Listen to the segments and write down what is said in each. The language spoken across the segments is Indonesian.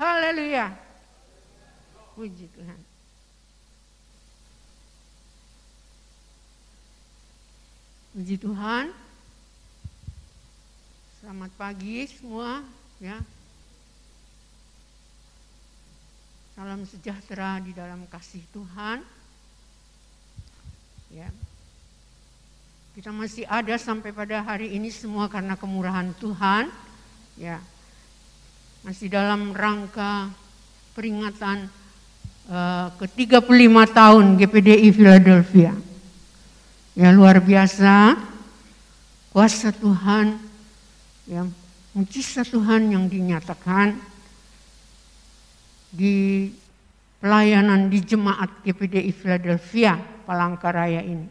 Haleluya. Puji Tuhan. Puji Tuhan. Selamat pagi semua ya. Salam sejahtera di dalam kasih Tuhan. Ya. Kita masih ada sampai pada hari ini semua karena kemurahan Tuhan. Ya. Masih dalam rangka peringatan uh, ke-35 tahun GPDI Philadelphia. Ya luar biasa kuasa Tuhan ya mujizat Tuhan yang dinyatakan di pelayanan di jemaat GPDI Philadelphia Palangkaraya ini.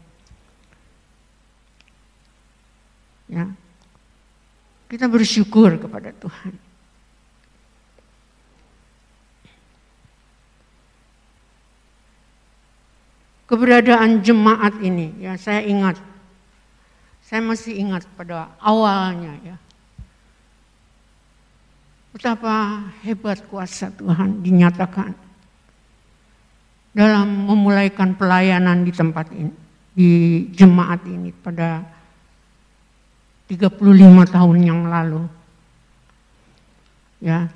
Ya. Kita bersyukur kepada Tuhan. Keberadaan jemaat ini, ya saya ingat, saya masih ingat pada awalnya ya, Betapa hebat kuasa Tuhan dinyatakan dalam memulaikan pelayanan di tempat ini, di jemaat ini pada 35 tahun yang lalu. Ya.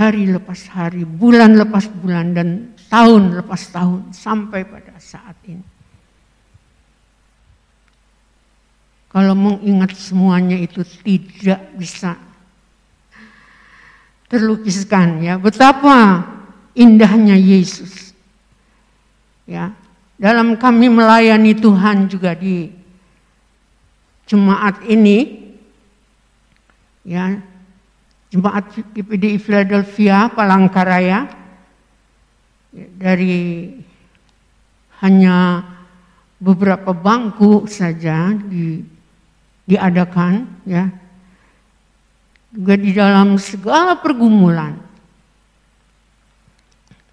Hari lepas hari, bulan lepas bulan dan tahun lepas tahun sampai pada saat ini. Kalau mengingat semuanya itu tidak bisa terlukiskan ya. Betapa indahnya Yesus. Ya, dalam kami melayani Tuhan juga di jemaat ini ya jemaat GPDI Philadelphia Palangkaraya. Ya, dari hanya beberapa bangku saja di diadakan ya. Juga di dalam segala pergumulan.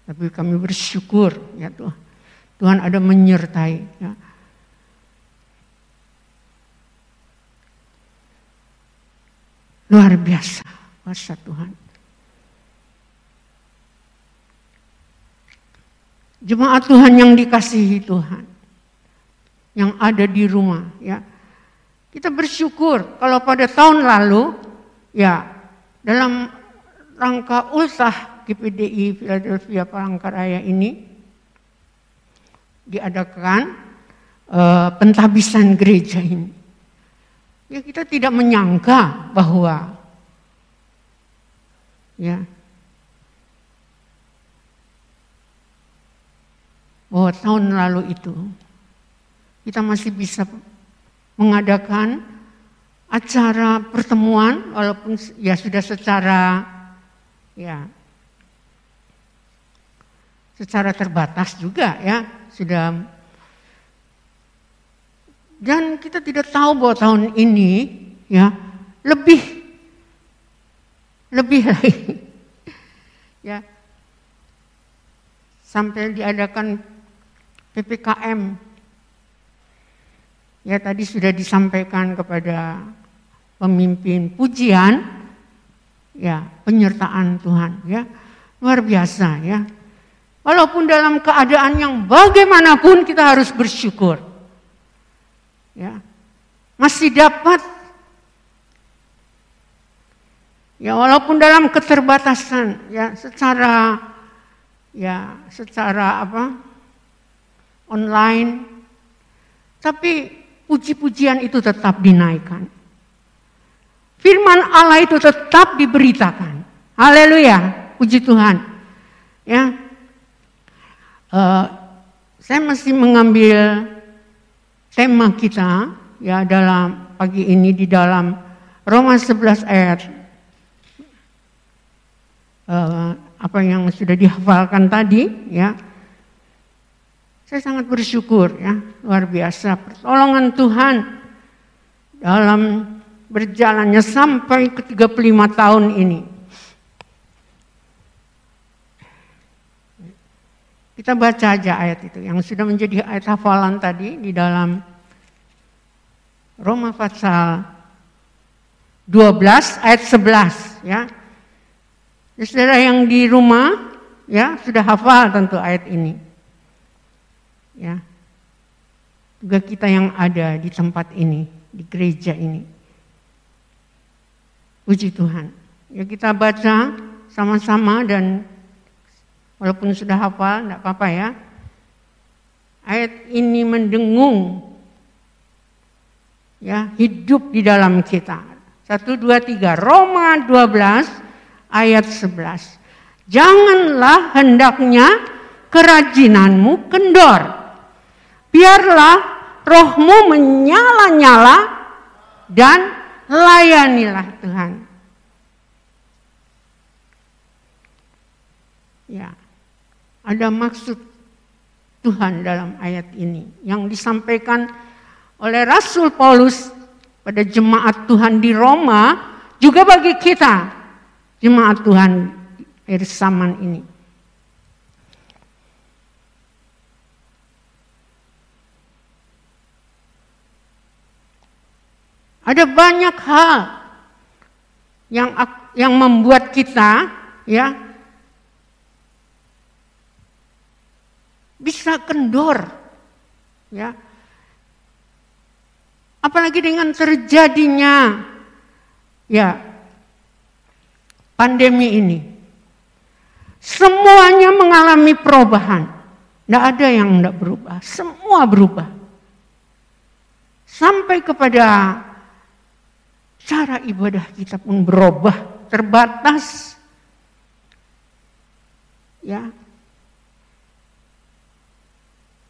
Tapi kami bersyukur ya Tuhan. Tuhan ada menyertai ya. Luar biasa kuasa Tuhan jemaat Tuhan yang dikasihi Tuhan yang ada di rumah ya kita bersyukur kalau pada tahun lalu ya dalam rangka ultah GPDI Philadelphia Palangkaraya ini diadakan uh, pentabisan gereja ini. Ya kita tidak menyangka bahwa ya. Bahwa tahun lalu itu kita masih bisa mengadakan acara pertemuan walaupun ya sudah secara ya secara terbatas juga ya sudah. Dan kita tidak tahu bahwa tahun ini ya lebih lebih lagi. Ya. Sampai diadakan PPKM Ya tadi sudah disampaikan kepada pemimpin pujian ya penyertaan Tuhan ya. Luar biasa ya. Walaupun dalam keadaan yang bagaimanapun kita harus bersyukur. Ya. Masih dapat ya walaupun dalam keterbatasan ya secara ya secara apa online tapi puji-pujian itu tetap dinaikkan. Firman Allah itu tetap diberitakan. Haleluya, puji Tuhan. Ya, uh, saya masih mengambil tema kita ya dalam pagi ini di dalam Roma 11 ayat uh, apa yang sudah dihafalkan tadi ya saya sangat bersyukur ya, luar biasa pertolongan Tuhan dalam berjalannya sampai ke 35 tahun ini. Kita baca aja ayat itu yang sudah menjadi ayat hafalan tadi di dalam Roma pasal 12 ayat 11 ya. Saudara yang di rumah ya sudah hafal tentu ayat ini. Ya. Juga kita yang ada di tempat ini, di gereja ini. Puji Tuhan. Ya kita baca sama-sama dan walaupun sudah hafal enggak apa-apa ya. Ayat ini mendengung ya hidup di dalam kita. Satu, dua, tiga. Roma 12 ayat 11. Janganlah hendaknya kerajinanmu kendor. Biarlah rohmu menyala-nyala dan layanilah Tuhan. Ya, ada maksud Tuhan dalam ayat ini yang disampaikan oleh Rasul Paulus pada jemaat Tuhan di Roma, juga bagi kita, jemaat Tuhan di zaman ini. Ada banyak hal yang yang membuat kita ya bisa kendor ya Apalagi dengan terjadinya ya pandemi ini. Semuanya mengalami perubahan. Tidak ada yang tidak berubah. Semua berubah. Sampai kepada cara ibadah kita pun berubah. Terbatas. Ya.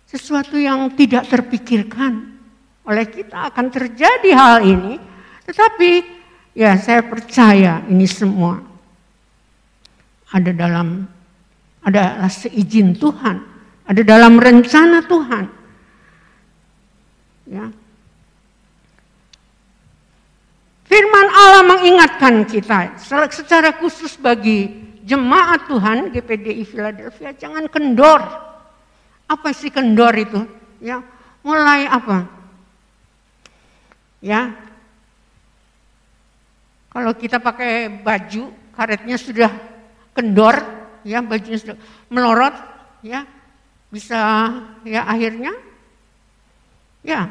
Sesuatu yang tidak terpikirkan oleh kita akan terjadi hal ini. Tetapi ya saya percaya ini semua ada dalam adalah seizin Tuhan, ada dalam rencana Tuhan. Ya. Firman Allah mengingatkan kita secara khusus bagi jemaat Tuhan GPDI Philadelphia jangan kendor. Apa sih kendor itu? Ya, mulai apa? Ya. Kalau kita pakai baju, karetnya sudah kendor, ya bajunya melorot, ya bisa ya akhirnya ya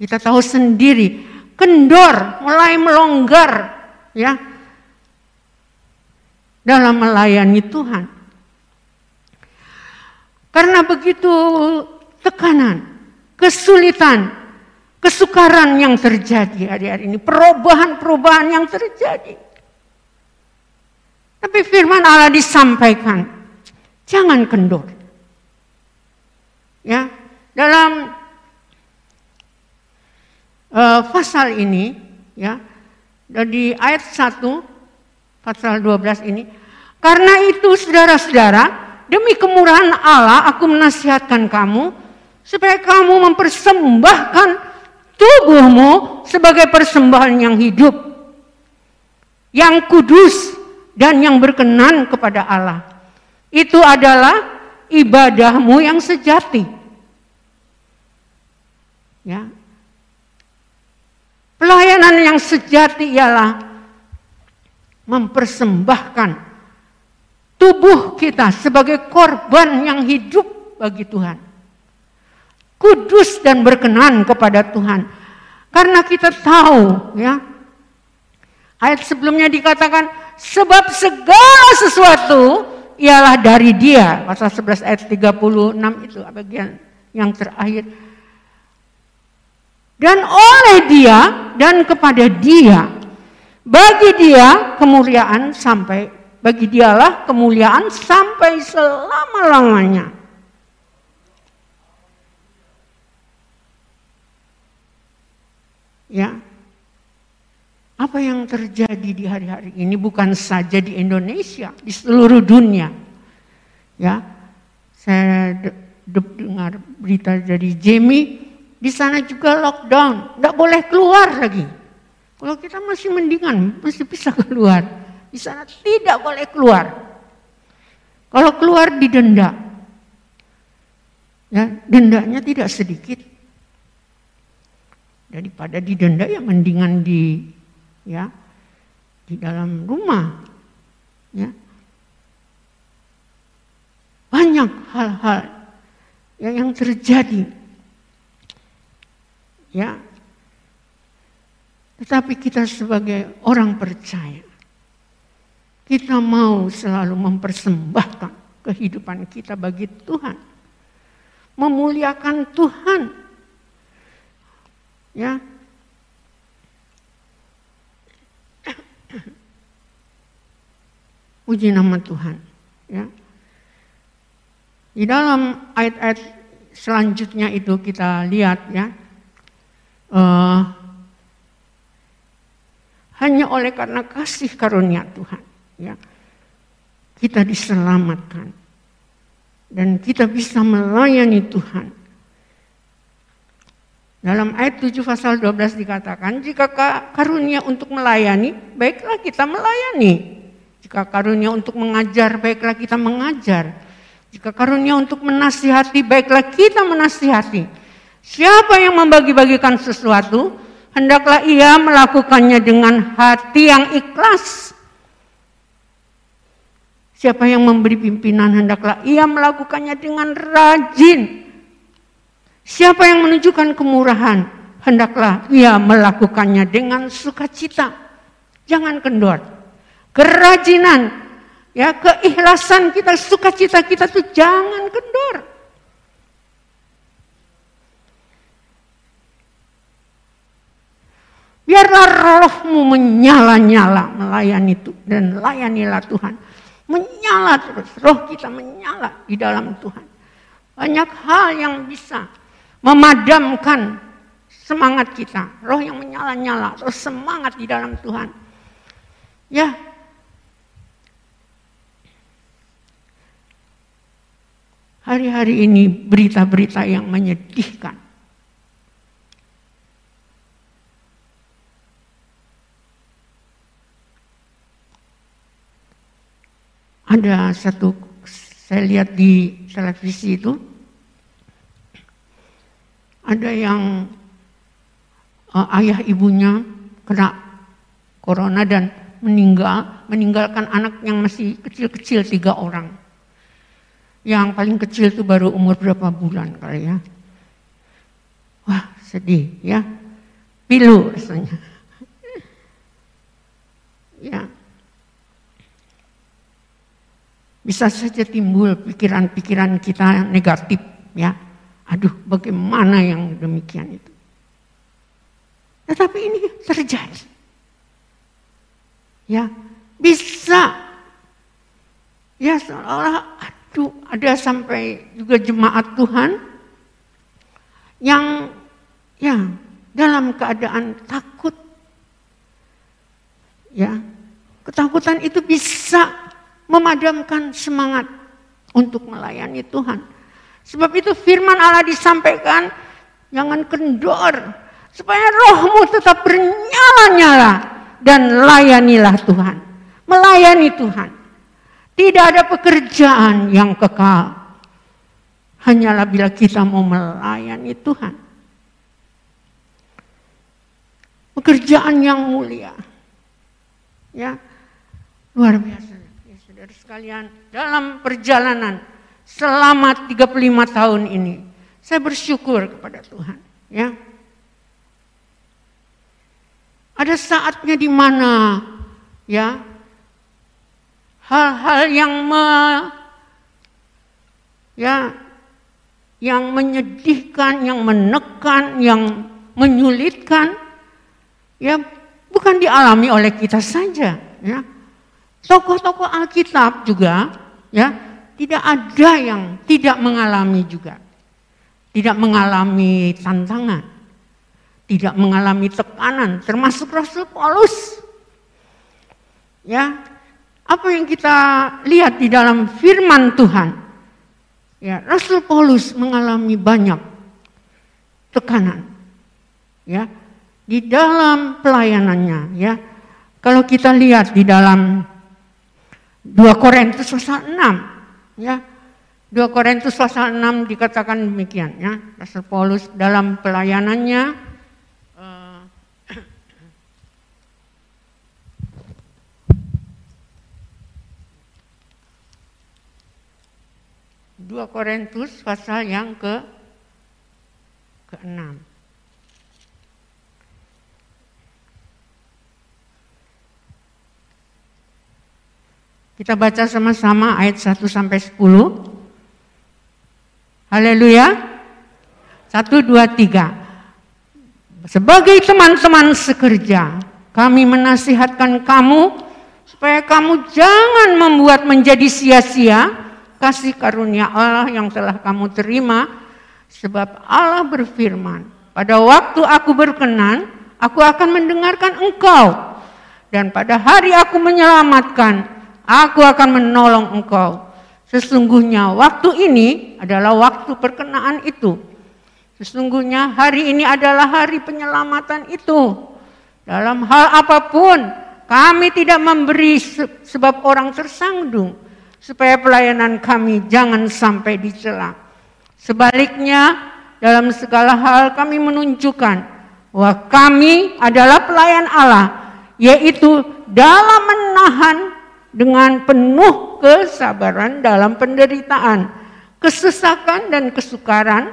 kita tahu sendiri kendor mulai melonggar ya dalam melayani Tuhan. Karena begitu tekanan, kesulitan, kesukaran yang terjadi hari-hari ini, perubahan-perubahan yang terjadi. Tapi firman Allah disampaikan, jangan kendor. Ya, dalam uh, pasal ini, ya, di ayat 1 pasal 12 ini, karena itu saudara-saudara, demi kemurahan Allah aku menasihatkan kamu supaya kamu mempersembahkan tubuhmu sebagai persembahan yang hidup, yang kudus dan yang berkenan kepada Allah. Itu adalah ibadahmu yang sejati. Ya. Pelayanan yang sejati ialah mempersembahkan tubuh kita sebagai korban yang hidup bagi Tuhan kudus dan berkenan kepada Tuhan. Karena kita tahu ya. Ayat sebelumnya dikatakan sebab segala sesuatu ialah dari Dia. Pasal 11 ayat 36 itu bagian yang terakhir. Dan oleh Dia dan kepada Dia bagi Dia kemuliaan sampai bagi Dialah kemuliaan sampai selama-lamanya. Ya. Apa yang terjadi di hari-hari ini bukan saja di Indonesia, di seluruh dunia. Ya. Saya dengar berita dari Jamie, di sana juga lockdown, tidak boleh keluar lagi. Kalau kita masih mendingan, masih bisa keluar. Di sana tidak boleh keluar. Kalau keluar didenda. Ya, dendanya tidak sedikit. Daripada didenda ya mendingan di ya di dalam rumah ya. Banyak hal-hal yang, yang terjadi ya. Tetapi kita sebagai orang percaya kita mau selalu mempersembahkan kehidupan kita bagi Tuhan memuliakan Tuhan ya Puji nama Tuhan. Ya. Di dalam ayat-ayat selanjutnya itu kita lihat ya. Uh, hanya oleh karena kasih karunia Tuhan ya kita diselamatkan dan kita bisa melayani Tuhan. Dalam ayat 7 pasal 12 dikatakan, jika karunia untuk melayani, baiklah kita melayani. Jika karunia untuk mengajar, baiklah kita mengajar. Jika karunia untuk menasihati, baiklah kita menasihati. Siapa yang membagi-bagikan sesuatu, hendaklah ia melakukannya dengan hati yang ikhlas. Siapa yang memberi pimpinan, hendaklah ia melakukannya dengan rajin. Siapa yang menunjukkan kemurahan, hendaklah ia melakukannya dengan sukacita. Jangan kendor kerajinan, ya keikhlasan kita, sukacita kita tuh jangan kendor. Biarlah rohmu menyala-nyala melayani itu dan layanilah Tuhan. Menyala terus, roh kita menyala di dalam Tuhan. Banyak hal yang bisa memadamkan semangat kita. Roh yang menyala-nyala, terus semangat di dalam Tuhan. Ya, Hari-hari ini berita-berita yang menyedihkan. Ada satu saya lihat di televisi itu ada yang uh, ayah ibunya kena corona dan meninggal, meninggalkan anak yang masih kecil-kecil tiga orang. Yang paling kecil itu baru umur berapa bulan kali ya. Wah sedih ya. Pilu rasanya. ya. Bisa saja timbul pikiran-pikiran kita yang negatif ya. Aduh bagaimana yang demikian itu. Tetapi ini terjadi. Ya, bisa. Ya seolah itu ada sampai juga jemaat Tuhan yang ya dalam keadaan takut. Ya, ketakutan itu bisa memadamkan semangat untuk melayani Tuhan. Sebab itu firman Allah disampaikan, jangan kendor, supaya rohmu tetap bernyala-nyala dan layanilah Tuhan. Melayani Tuhan. Tidak ada pekerjaan yang kekal. Hanyalah bila kita mau melayani Tuhan. Pekerjaan yang mulia. Ya, luar biasa. Ya, saudara sekalian, dalam perjalanan selama 35 tahun ini, saya bersyukur kepada Tuhan. Ya, ada saatnya di mana ya hal-hal yang me, ya yang menyedihkan, yang menekan, yang menyulitkan, ya bukan dialami oleh kita saja, ya. Tokoh-tokoh Alkitab juga, ya, tidak ada yang tidak mengalami juga, tidak mengalami tantangan, tidak mengalami tekanan, termasuk Rasul Paulus, ya, apa yang kita lihat di dalam firman Tuhan. Ya, Rasul Paulus mengalami banyak tekanan. Ya, di dalam pelayanannya, ya. Kalau kita lihat di dalam 2 Korintus pasal 6, ya. 2 Korintus pasal 6 dikatakan demikian ya. Rasul Paulus dalam pelayanannya 2 Korintus pasal yang ke ke-6. Kita baca sama-sama ayat 1 sampai 10. Haleluya. 1 2 3. Sebagai teman-teman sekerja, kami menasihatkan kamu supaya kamu jangan membuat menjadi sia-sia kasih karunia Allah yang telah kamu terima sebab Allah berfirman, pada waktu aku berkenan, aku akan mendengarkan engkau dan pada hari aku menyelamatkan, Aku akan menolong engkau. Sesungguhnya waktu ini adalah waktu perkenaan itu. Sesungguhnya hari ini adalah hari penyelamatan itu. Dalam hal apa pun, kami tidak memberi sebab orang tersandung. Supaya pelayanan kami jangan sampai dicela. Sebaliknya, dalam segala hal kami menunjukkan bahwa kami adalah pelayan Allah, yaitu dalam menahan dengan penuh kesabaran dalam penderitaan, kesesakan dan kesukaran,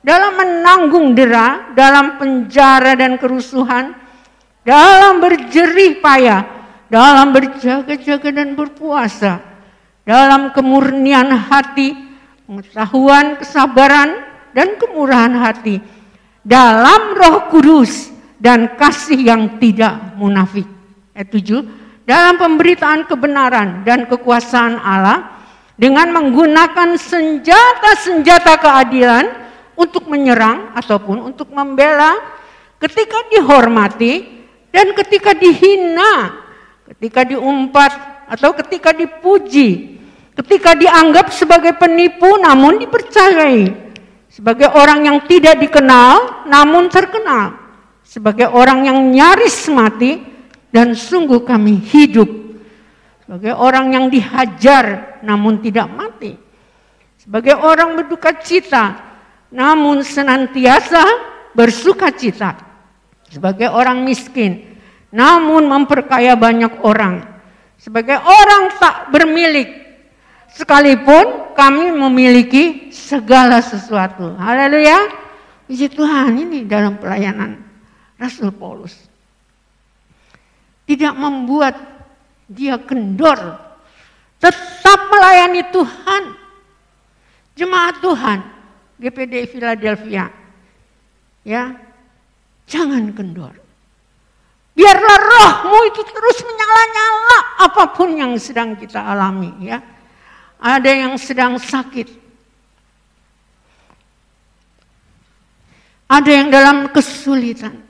dalam menanggung dera, dalam penjara dan kerusuhan, dalam berjerih payah, dalam berjaga-jaga dan berpuasa, dalam kemurnian hati, pengetahuan, kesabaran, dan kemurahan hati, dalam roh kudus dan kasih yang tidak munafik. Ayat 7, dalam pemberitaan kebenaran dan kekuasaan Allah dengan menggunakan senjata-senjata keadilan untuk menyerang ataupun untuk membela ketika dihormati dan ketika dihina, ketika diumpat atau ketika dipuji, ketika dianggap sebagai penipu namun dipercayai, sebagai orang yang tidak dikenal namun terkenal, sebagai orang yang nyaris mati dan sungguh kami hidup sebagai orang yang dihajar namun tidak mati. Sebagai orang berduka cita namun senantiasa bersuka cita. Sebagai orang miskin namun memperkaya banyak orang. Sebagai orang tak bermilik sekalipun kami memiliki segala sesuatu. Haleluya. Puji Tuhan ini dalam pelayanan Rasul Paulus tidak membuat dia kendor. Tetap melayani Tuhan. Jemaat Tuhan, GPD Philadelphia. Ya, jangan kendor. Biarlah rohmu itu terus menyala-nyala apa pun yang sedang kita alami ya. Ada yang sedang sakit. Ada yang dalam kesulitan.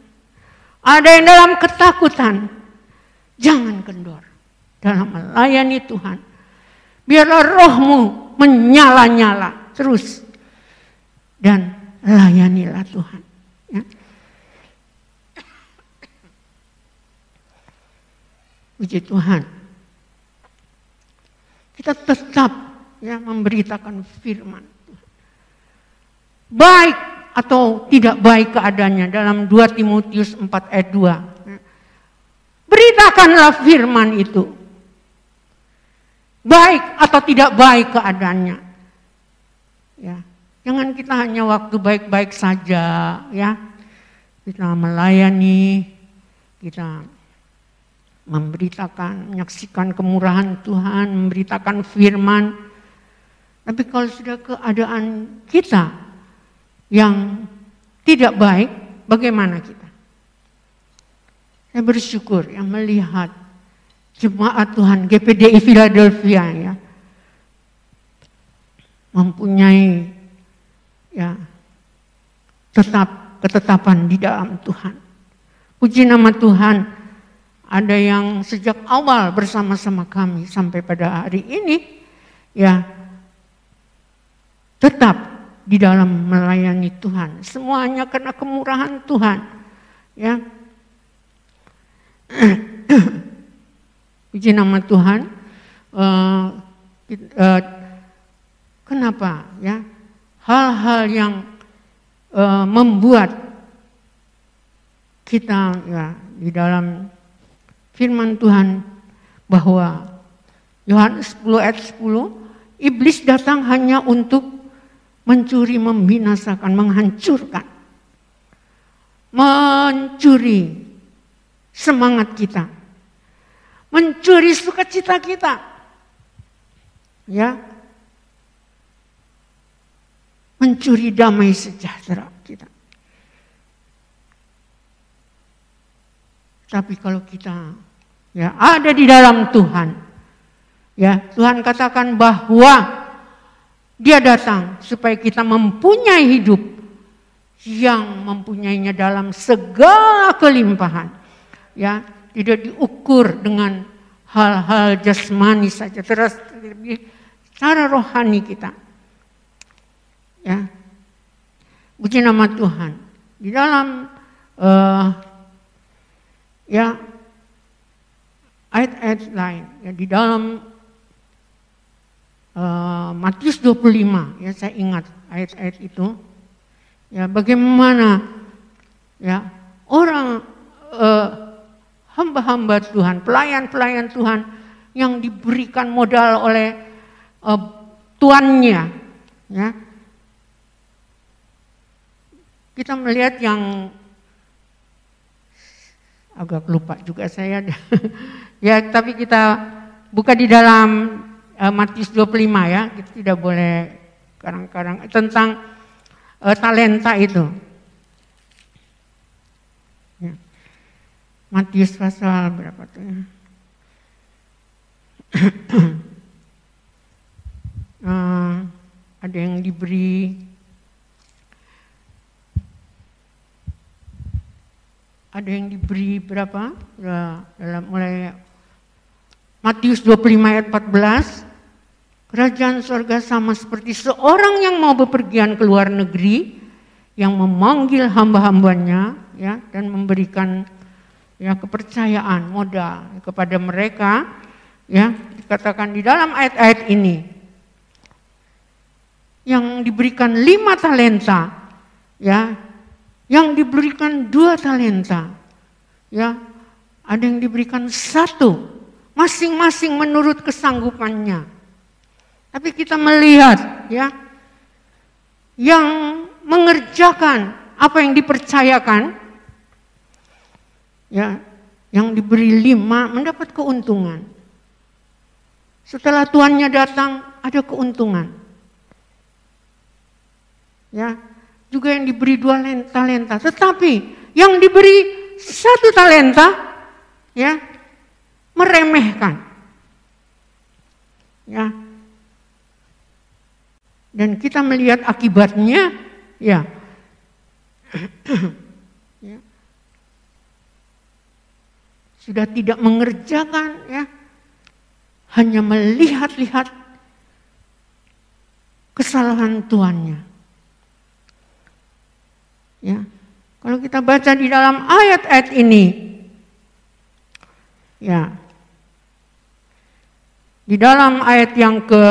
Ada yang dalam ketakutan. Jangan kendor dalam melayani Tuhan. Biarlah rohmu menyala-nyala terus. Dan layanilah Tuhan. Ya. Puji Tuhan. Kita tetap ya memberitakan firman. Baik atau tidak baik keadaannya dalam 2 Timotius 4 ayat 2. Beritakanlah firman itu. Baik atau tidak baik keadaannya. Ya. Jangan kita hanya waktu baik-baik saja ya. Kita melayani, kita memberitakan, menyaksikan kemurahan Tuhan, memberitakan firman. Tapi kalau sudah keadaan kita yang tidak baik, bagaimana kita? Saya bersyukur yang melihat jemaat Tuhan GPDI Philadelphia ya mempunyai ya tetap ketetapan di dalam Tuhan. Puji nama Tuhan, ada yang sejak awal bersama-sama kami sampai pada hari ini ya tetap di dalam melayani Tuhan. Semuanya karena kemurahan Tuhan. Ya, Puji nama Tuhan. Uh, uh, kenapa ya? Hal-hal yang uh, membuat kita ya di dalam firman Tuhan bahwa Yohanes 10 ayat 10 iblis datang hanya untuk mencuri, membinasakan, menghancurkan. Mencuri semangat kita. Mencuri sukacita kita. Ya. Mencuri damai sejahtera kita. Tapi kalau kita ya ada di dalam Tuhan, ya Tuhan katakan bahwa Dia datang supaya kita mempunyai hidup yang mempunyainya dalam segala kelimpahan. Ya tidak diukur dengan hal-hal jasmani saja terus cara rohani kita. Ya puji nama Tuhan. Di dalam uh, ya ayat-ayat lain ya di dalam uh, Matius 25 ya saya ingat ayat-ayat itu ya bagaimana ya orang uh, hamba-hamba Tuhan, pelayan-pelayan Tuhan yang diberikan modal oleh uh, tuannya. Ya. Kita melihat yang agak lupa juga saya. ya, tapi kita buka di dalam uh, Matius 25 ya, kita tidak boleh kadang-kadang tentang uh, talenta itu. Matius pasal berapa tuh ya? uh, ada yang diberi ada yang diberi berapa? dalam mulai Matius 25 ayat 14 Kerajaan surga sama seperti seorang yang mau bepergian ke luar negeri yang memanggil hamba-hambanya ya dan memberikan ya kepercayaan modal kepada mereka ya dikatakan di dalam ayat-ayat ini yang diberikan lima talenta ya yang diberikan dua talenta ya ada yang diberikan satu masing-masing menurut kesanggupannya tapi kita melihat ya yang mengerjakan apa yang dipercayakan ya yang diberi lima mendapat keuntungan. Setelah tuannya datang ada keuntungan. Ya, juga yang diberi dua talenta. Tetapi yang diberi satu talenta, ya, meremehkan. Ya. Dan kita melihat akibatnya, ya. ya sudah tidak mengerjakan ya hanya melihat-lihat kesalahan tuannya. Ya. Kalau kita baca di dalam ayat-ayat ini ya. Di dalam ayat yang ke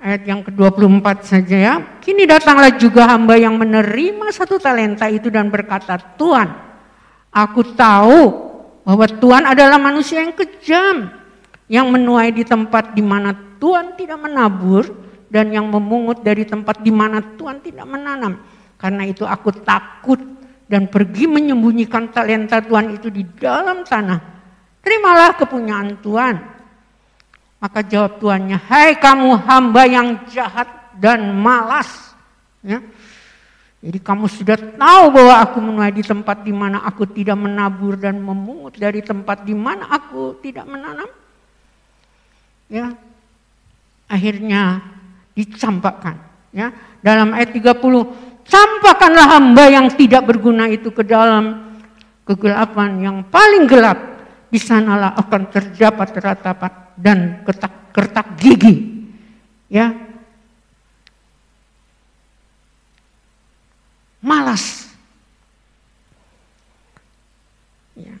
ayat yang ke-24 saja ya. Kini datanglah juga hamba yang menerima satu talenta itu dan berkata, "Tuhan, aku tahu bahwa Tuhan adalah manusia yang kejam, yang menuai di tempat di mana Tuhan tidak menabur dan yang memungut dari tempat di mana Tuhan tidak menanam. Karena itu aku takut dan pergi menyembunyikan talenta Tuhan itu di dalam tanah. Terimalah kepunyaan Tuhan. Maka jawab tuannya, hai kamu hamba yang jahat dan malas. Ya. Jadi kamu sudah tahu bahwa aku menuai di tempat di mana aku tidak menabur dan memungut dari tempat di mana aku tidak menanam. Ya. Akhirnya dicampakkan, ya. Dalam ayat 30, campakkanlah hamba yang tidak berguna itu ke dalam kegelapan yang paling gelap. Di sanalah akan terdapat ratapan dan ketak, kertak gigi. Ya, malas. Ya.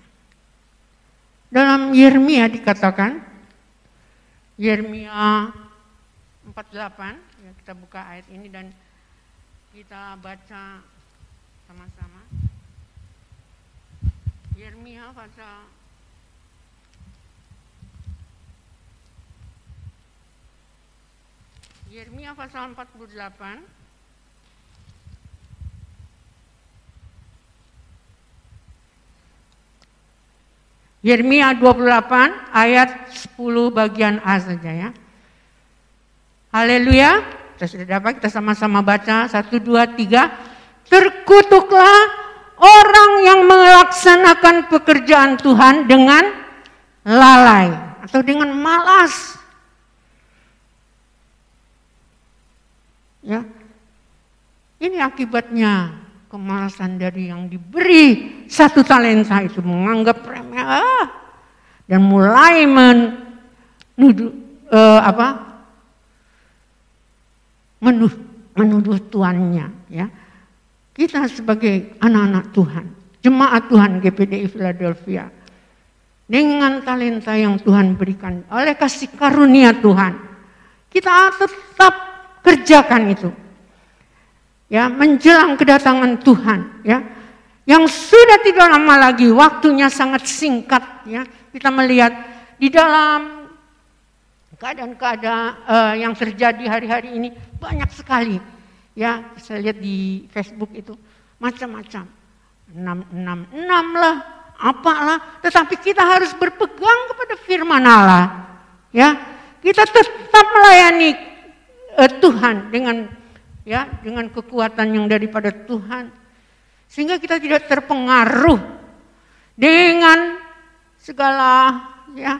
Dalam Yeremia dikatakan, Yeremia 48, ya kita buka ayat ini dan kita baca sama-sama. Yeremia pasal Yeremia pasal 48 Yeremia 28 ayat 10 bagian A saja ya. Haleluya. Kita sudah dapat, kita sama-sama baca. Satu, dua, tiga. Terkutuklah orang yang melaksanakan pekerjaan Tuhan dengan lalai atau dengan malas. Ya. Ini akibatnya kemalasan dari yang diberi satu talenta itu menganggap remeh ah, dan mulai menuduh uh, apa menuduh, menuduh tuannya ya kita sebagai anak-anak Tuhan jemaat Tuhan GPDI Philadelphia dengan talenta yang Tuhan berikan oleh kasih karunia Tuhan kita tetap kerjakan itu. Ya menjelang kedatangan Tuhan ya. Yang sudah tidak lama lagi waktunya sangat singkat ya. Kita melihat di dalam keadaan-keadaan uh, yang terjadi hari-hari ini banyak sekali. Ya saya lihat di Facebook itu macam-macam. Enam enam enam lah apalah. Tetapi kita harus berpegang kepada firman Allah ya. Kita tetap melayani uh, Tuhan dengan ya dengan kekuatan yang daripada Tuhan sehingga kita tidak terpengaruh dengan segala ya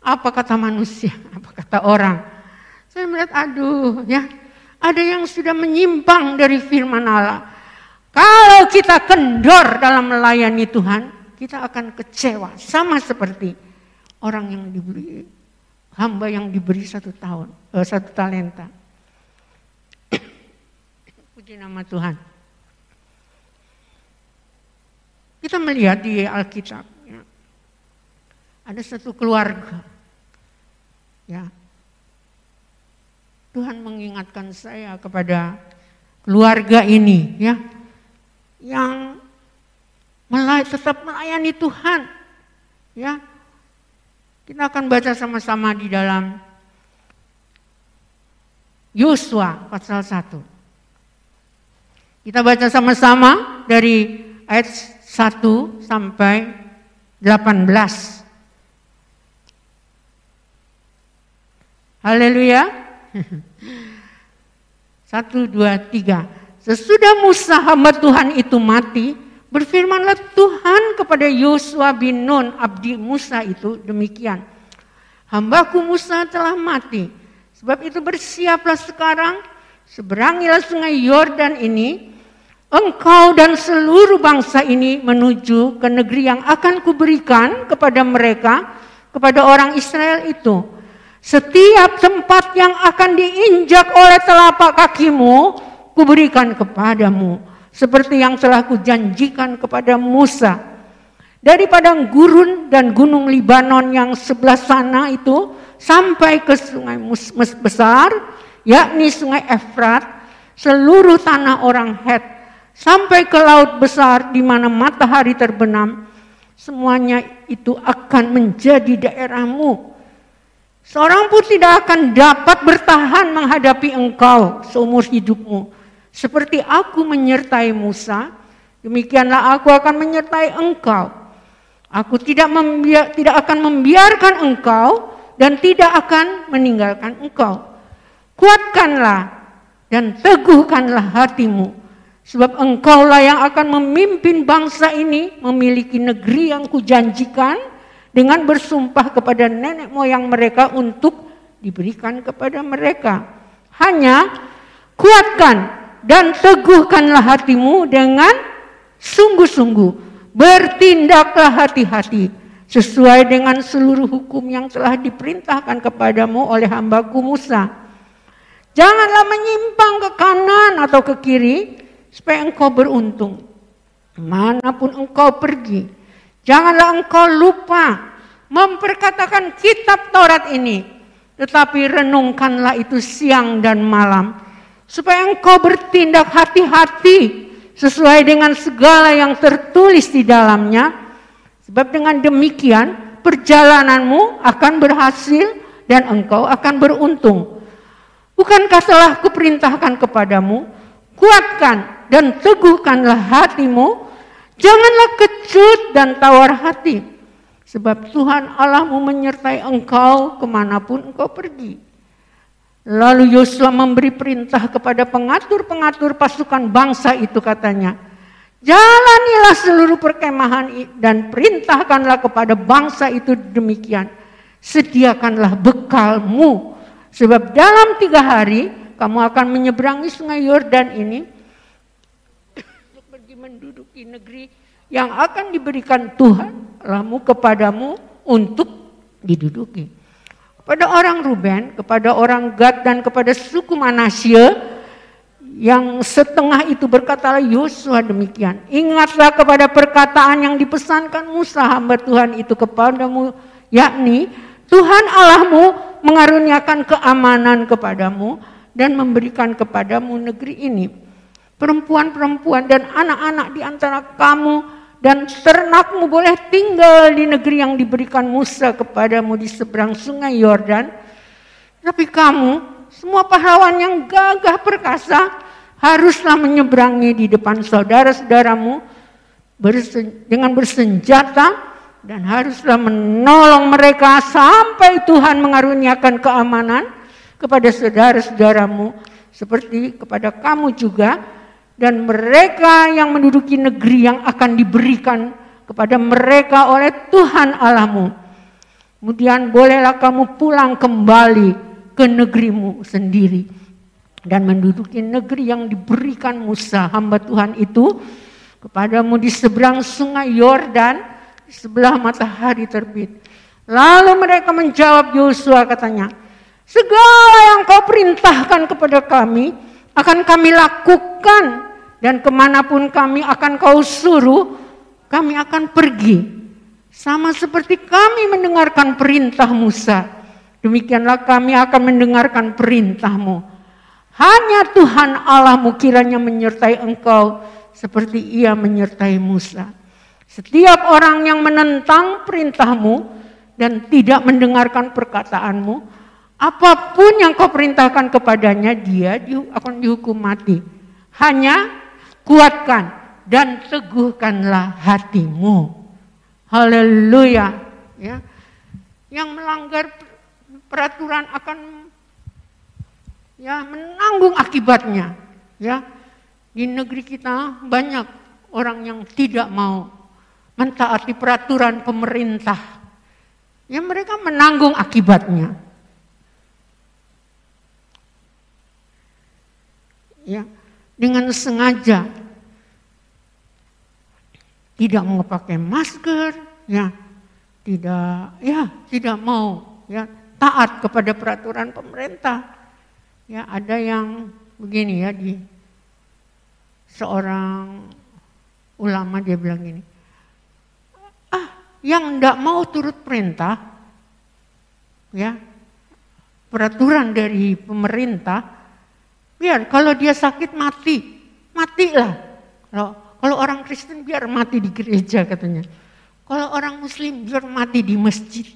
apa kata manusia, apa kata orang. Saya melihat aduh ya, ada yang sudah menyimpang dari firman Allah. Kalau kita kendor dalam melayani Tuhan, kita akan kecewa sama seperti orang yang diberi hamba yang diberi satu tahun, eh, satu talenta. Puji nama Tuhan. Kita melihat di Alkitab, ya, ada satu keluarga. Ya, Tuhan mengingatkan saya kepada keluarga ini, ya, yang melay, tetap melayani Tuhan. Ya, kita akan baca sama-sama di dalam Yosua pasal 1. Kita baca sama-sama dari ayat 1 sampai 18. Haleluya. Satu, dua, tiga. Sesudah Musa hamba Tuhan itu mati, berfirmanlah Tuhan kepada Yosua bin Nun, abdi Musa itu demikian. Hambaku Musa telah mati, sebab itu bersiaplah sekarang, seberangilah sungai Yordan ini, engkau dan seluruh bangsa ini menuju ke negeri yang akan kuberikan kepada mereka, kepada orang Israel itu. Setiap tempat yang akan diinjak oleh telapak kakimu, kuberikan kepadamu. Seperti yang telah kujanjikan kepada Musa. Dari padang gurun dan gunung Libanon yang sebelah sana itu, sampai ke sungai Mus besar, yakni sungai Efrat, seluruh tanah orang Het sampai ke laut besar di mana matahari terbenam, semuanya itu akan menjadi daerahmu. Seorang pun tidak akan dapat bertahan menghadapi engkau seumur hidupmu. Seperti aku menyertai Musa, demikianlah aku akan menyertai engkau. Aku tidak membiar, tidak akan membiarkan engkau dan tidak akan meninggalkan engkau. Kuatkanlah dan teguhkanlah hatimu Sebab engkaulah yang akan memimpin bangsa ini memiliki negeri yang kujanjikan dengan bersumpah kepada nenek moyang mereka untuk diberikan kepada mereka. Hanya kuatkan dan teguhkanlah hatimu dengan sungguh-sungguh. Bertindaklah hati-hati sesuai dengan seluruh hukum yang telah diperintahkan kepadamu oleh hambaku Musa. Janganlah menyimpang ke kanan atau ke kiri, supaya engkau beruntung. Mana pun engkau pergi, janganlah engkau lupa memperkatakan kitab Taurat ini, tetapi renungkanlah itu siang dan malam, supaya engkau bertindak hati-hati sesuai dengan segala yang tertulis di dalamnya. Sebab dengan demikian perjalananmu akan berhasil dan engkau akan beruntung. Bukankah telah kuperintahkan kepadamu, kuatkan dan teguhkanlah hatimu, janganlah kecut dan tawar hati, sebab Tuhan Allahmu menyertai engkau ke mana pun engkau pergi. Lalu Yosua memberi perintah kepada pengatur-pengatur pasukan bangsa itu katanya, Jalanilah seluruh perkemahan dan perintahkanlah kepada bangsa itu demikian. Sediakanlah bekalmu Sebab dalam tiga hari kamu akan menyeberangi sungai Yordan ini untuk pergi menduduki negeri yang akan diberikan Tuhan Allahmu kepadamu untuk diduduki. Kepada orang Ruben, kepada orang Gad dan kepada suku Manasye yang setengah itu berkatalah Yosua demikian. Ingatlah kepada perkataan yang dipesankan Musa hamba Tuhan itu kepadamu yakni Tuhan Allahmu mengaruniakan keamanan kepadamu dan memberikan kepadamu negeri ini. Perempuan-perempuan dan anak-anak di antara kamu dan ternakmu boleh tinggal di negeri yang diberikan Musa kepadamu di seberang sungai Yordan. Tapi kamu, semua pahlawan yang gagah perkasa, haruslah menyeberangi di depan saudara-saudaramu dengan bersenjata dan haruslah menolong mereka sampai Tuhan mengaruniakan keamanan kepada saudara-saudaramu seperti kepada kamu juga dan mereka yang menduduki negeri yang akan diberikan kepada mereka oleh Tuhan Allahmu. Kemudian bolehlah kamu pulang kembali ke negerimu sendiri dan menduduki negeri yang diberikan Musa hamba Tuhan itu kepadamu di seberang sungai Yordan sebelah matahari terbit. Lalu mereka menjawab Yosua katanya, segala yang kau perintahkan kepada kami akan kami lakukan dan ke mana pun kami akan kau suruh kami akan pergi. Sama seperti kami mendengarkan perintah Musa, demikianlah kami akan mendengarkan perintahmu. Hanya Tuhan Allahmu kiranya menyertai engkau seperti ia menyertai Musa. Setiap orang yang menentang perintahmu dan tidak mendengarkan perkataanmu, apa pun yang kau perintahkan kepadanya, dia akan dihukum mati. Hanya kuatkan dan teguhkanlah hatimu. Haleluya. Ya. Yang melanggar peraturan akan ya menanggung akibatnya. Ya. Di negeri kita banyak orang yang tidak mau mentaati peraturan pemerintah. Ya mereka menanggung akibatnya. Ya, dengan sengaja tidak mau pakai masker, ya, tidak ya, tidak mau ya taat kepada peraturan pemerintah. Ya, ada yang begini ya di seorang ulama dia bilang gini, yang tidak mau turut perintah, ya peraturan dari pemerintah, biar kalau dia sakit mati, matilah. Kalau kalau orang Kristen biar mati di gereja katanya. Kalau orang Muslim biar mati di masjid.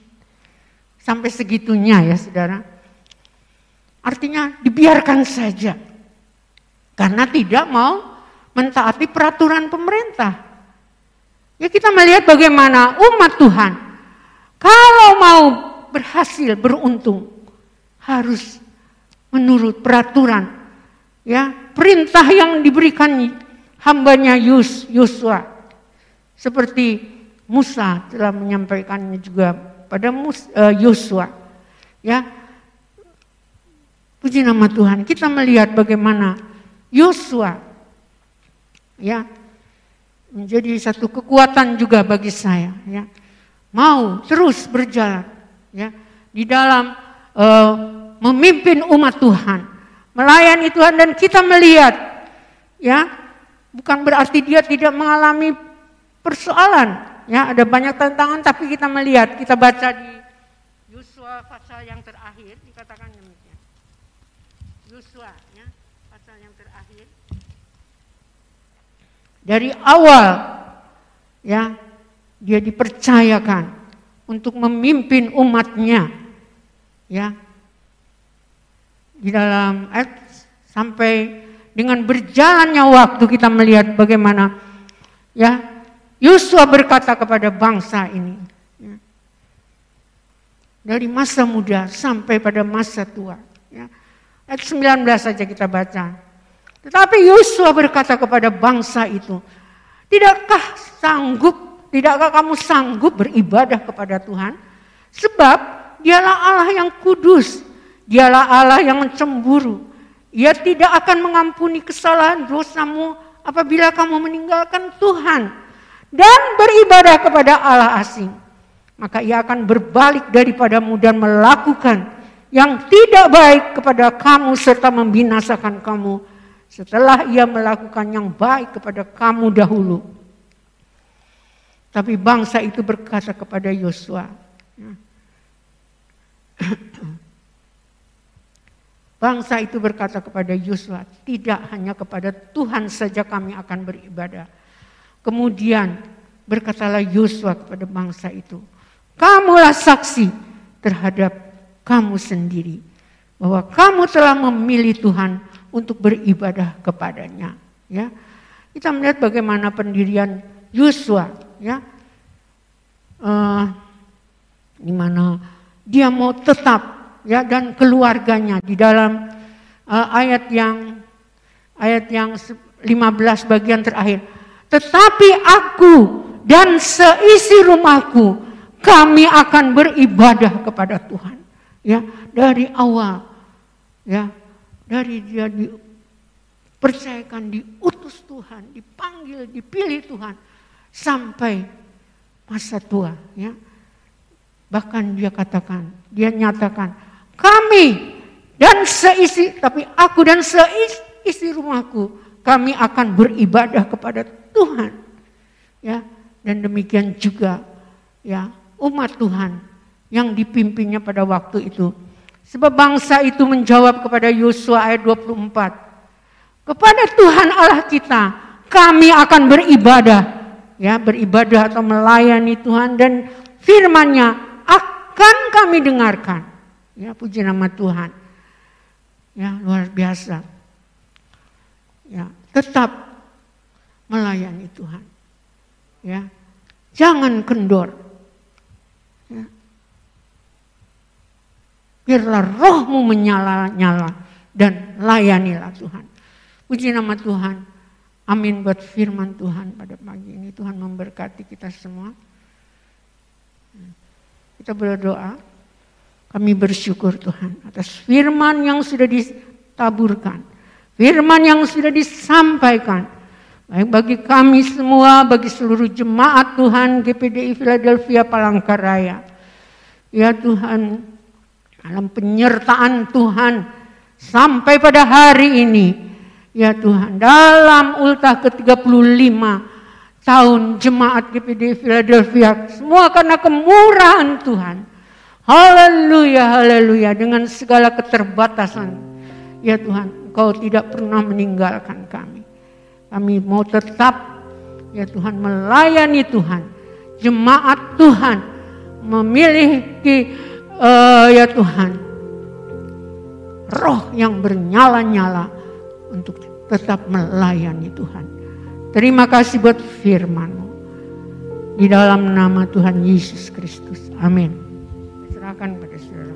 Sampai segitunya ya saudara. Artinya dibiarkan saja. Karena tidak mau mentaati peraturan pemerintah. Ya kita melihat bagaimana umat Tuhan kalau mau berhasil beruntung harus menurut peraturan ya perintah yang diberikan hambanya Yus Yosua seperti Musa telah menyampaikannya juga pada eh, Yosua ya. Puji nama Tuhan. Kita melihat bagaimana Yosua ya menjadi satu kekuatan juga bagi saya ya. Mau terus berjalan ya di dalam uh, memimpin umat Tuhan melayani Tuhan dan kita melihat ya bukan berarti dia tidak mengalami persoalan. Ya ada banyak tantangan tapi kita melihat kita baca di Yusua pasal yang terakhir dikatakan demikian. Yusua ya pasal yang terakhir. Dari awal ya dia dipercayakan untuk memimpin umatnya ya di dalam ayat sampai dengan berjalannya waktu kita melihat bagaimana ya Yosua berkata kepada bangsa ini ya, dari masa muda sampai pada masa tua ya. ayat 19 saja kita baca tetapi Yosua berkata kepada bangsa itu tidakkah sanggup tidakkah kamu sanggup beribadah kepada Tuhan sebab dialah Allah yang kudus Dialah Allah yang cemburu. Ia tidak akan mengampuni kesalahan dosamu apabila kamu meninggalkan Tuhan dan beribadah kepada Allah asing. Maka ia akan berbalik daripadamu dan melakukan yang tidak baik kepada kamu serta membinasakan kamu setelah ia melakukan yang baik kepada kamu dahulu. Tapi bangsa itu berkata kepada Yosua, Bangsa itu berkata kepada Yosua, tidak hanya kepada Tuhan saja kami akan beribadah. Kemudian berkatalah Yosua kepada bangsa itu, kamulah saksi terhadap kamu sendiri bahwa kamu telah memilih Tuhan untuk beribadah kepadanya. Ya, kita melihat bagaimana pendirian Yosua, ya, uh, di mana dia mau tetap ya dan keluarganya di dalam uh, ayat yang ayat yang 15 bagian terakhir. Tetapi aku dan seisi rumahku kami akan beribadah kepada Tuhan. Ya, dari awal ya, dari dia dipercayakan diutus Tuhan, dipanggil, dipilih Tuhan sampai masa tua ya. Bahkan dia katakan, dia nyatakan, kami dan seisi, tapi aku dan seisi rumahku, kami akan beribadah kepada Tuhan. Ya, dan demikian juga ya umat Tuhan yang dipimpinnya pada waktu itu. Sebab bangsa itu menjawab kepada Yosua ayat 24. Kepada Tuhan Allah kita kami akan beribadah. Ya, beribadah atau melayani Tuhan dan firman-Nya akan kami dengarkan. Ya, puji nama Tuhan. Ya, luar biasa. Ya, tetap melayani Tuhan. Ya. Jangan kendor. Ya. Biarlah rohmu menyala-nyala dan layanilah Tuhan. Puji nama Tuhan. Amin buat firman Tuhan pada pagi ini. Tuhan memberkati kita semua. Kita berdoa. Kami bersyukur Tuhan atas firman yang sudah ditaburkan. Firman yang sudah disampaikan. Baik bagi kami semua, bagi seluruh jemaat Tuhan GPDI Philadelphia Palangkaraya. Ya Tuhan, dalam penyertaan Tuhan sampai pada hari ini. Ya Tuhan, dalam ultah ke-35 tahun jemaat GPD Philadelphia. Semua karena kemurahan Tuhan. Haleluya, haleluya. Dengan segala keterbatasan. Ya Tuhan, Engkau tidak pernah meninggalkan kami. Kami mau tetap, ya Tuhan, melayani Tuhan. Jemaat Tuhan memiliki, uh, ya Tuhan, roh yang bernyala-nyala untuk tetap melayani Tuhan. Terima kasih buat firman-Mu. Di dalam nama Tuhan Yesus Kristus. Amin serahkan pada saudara.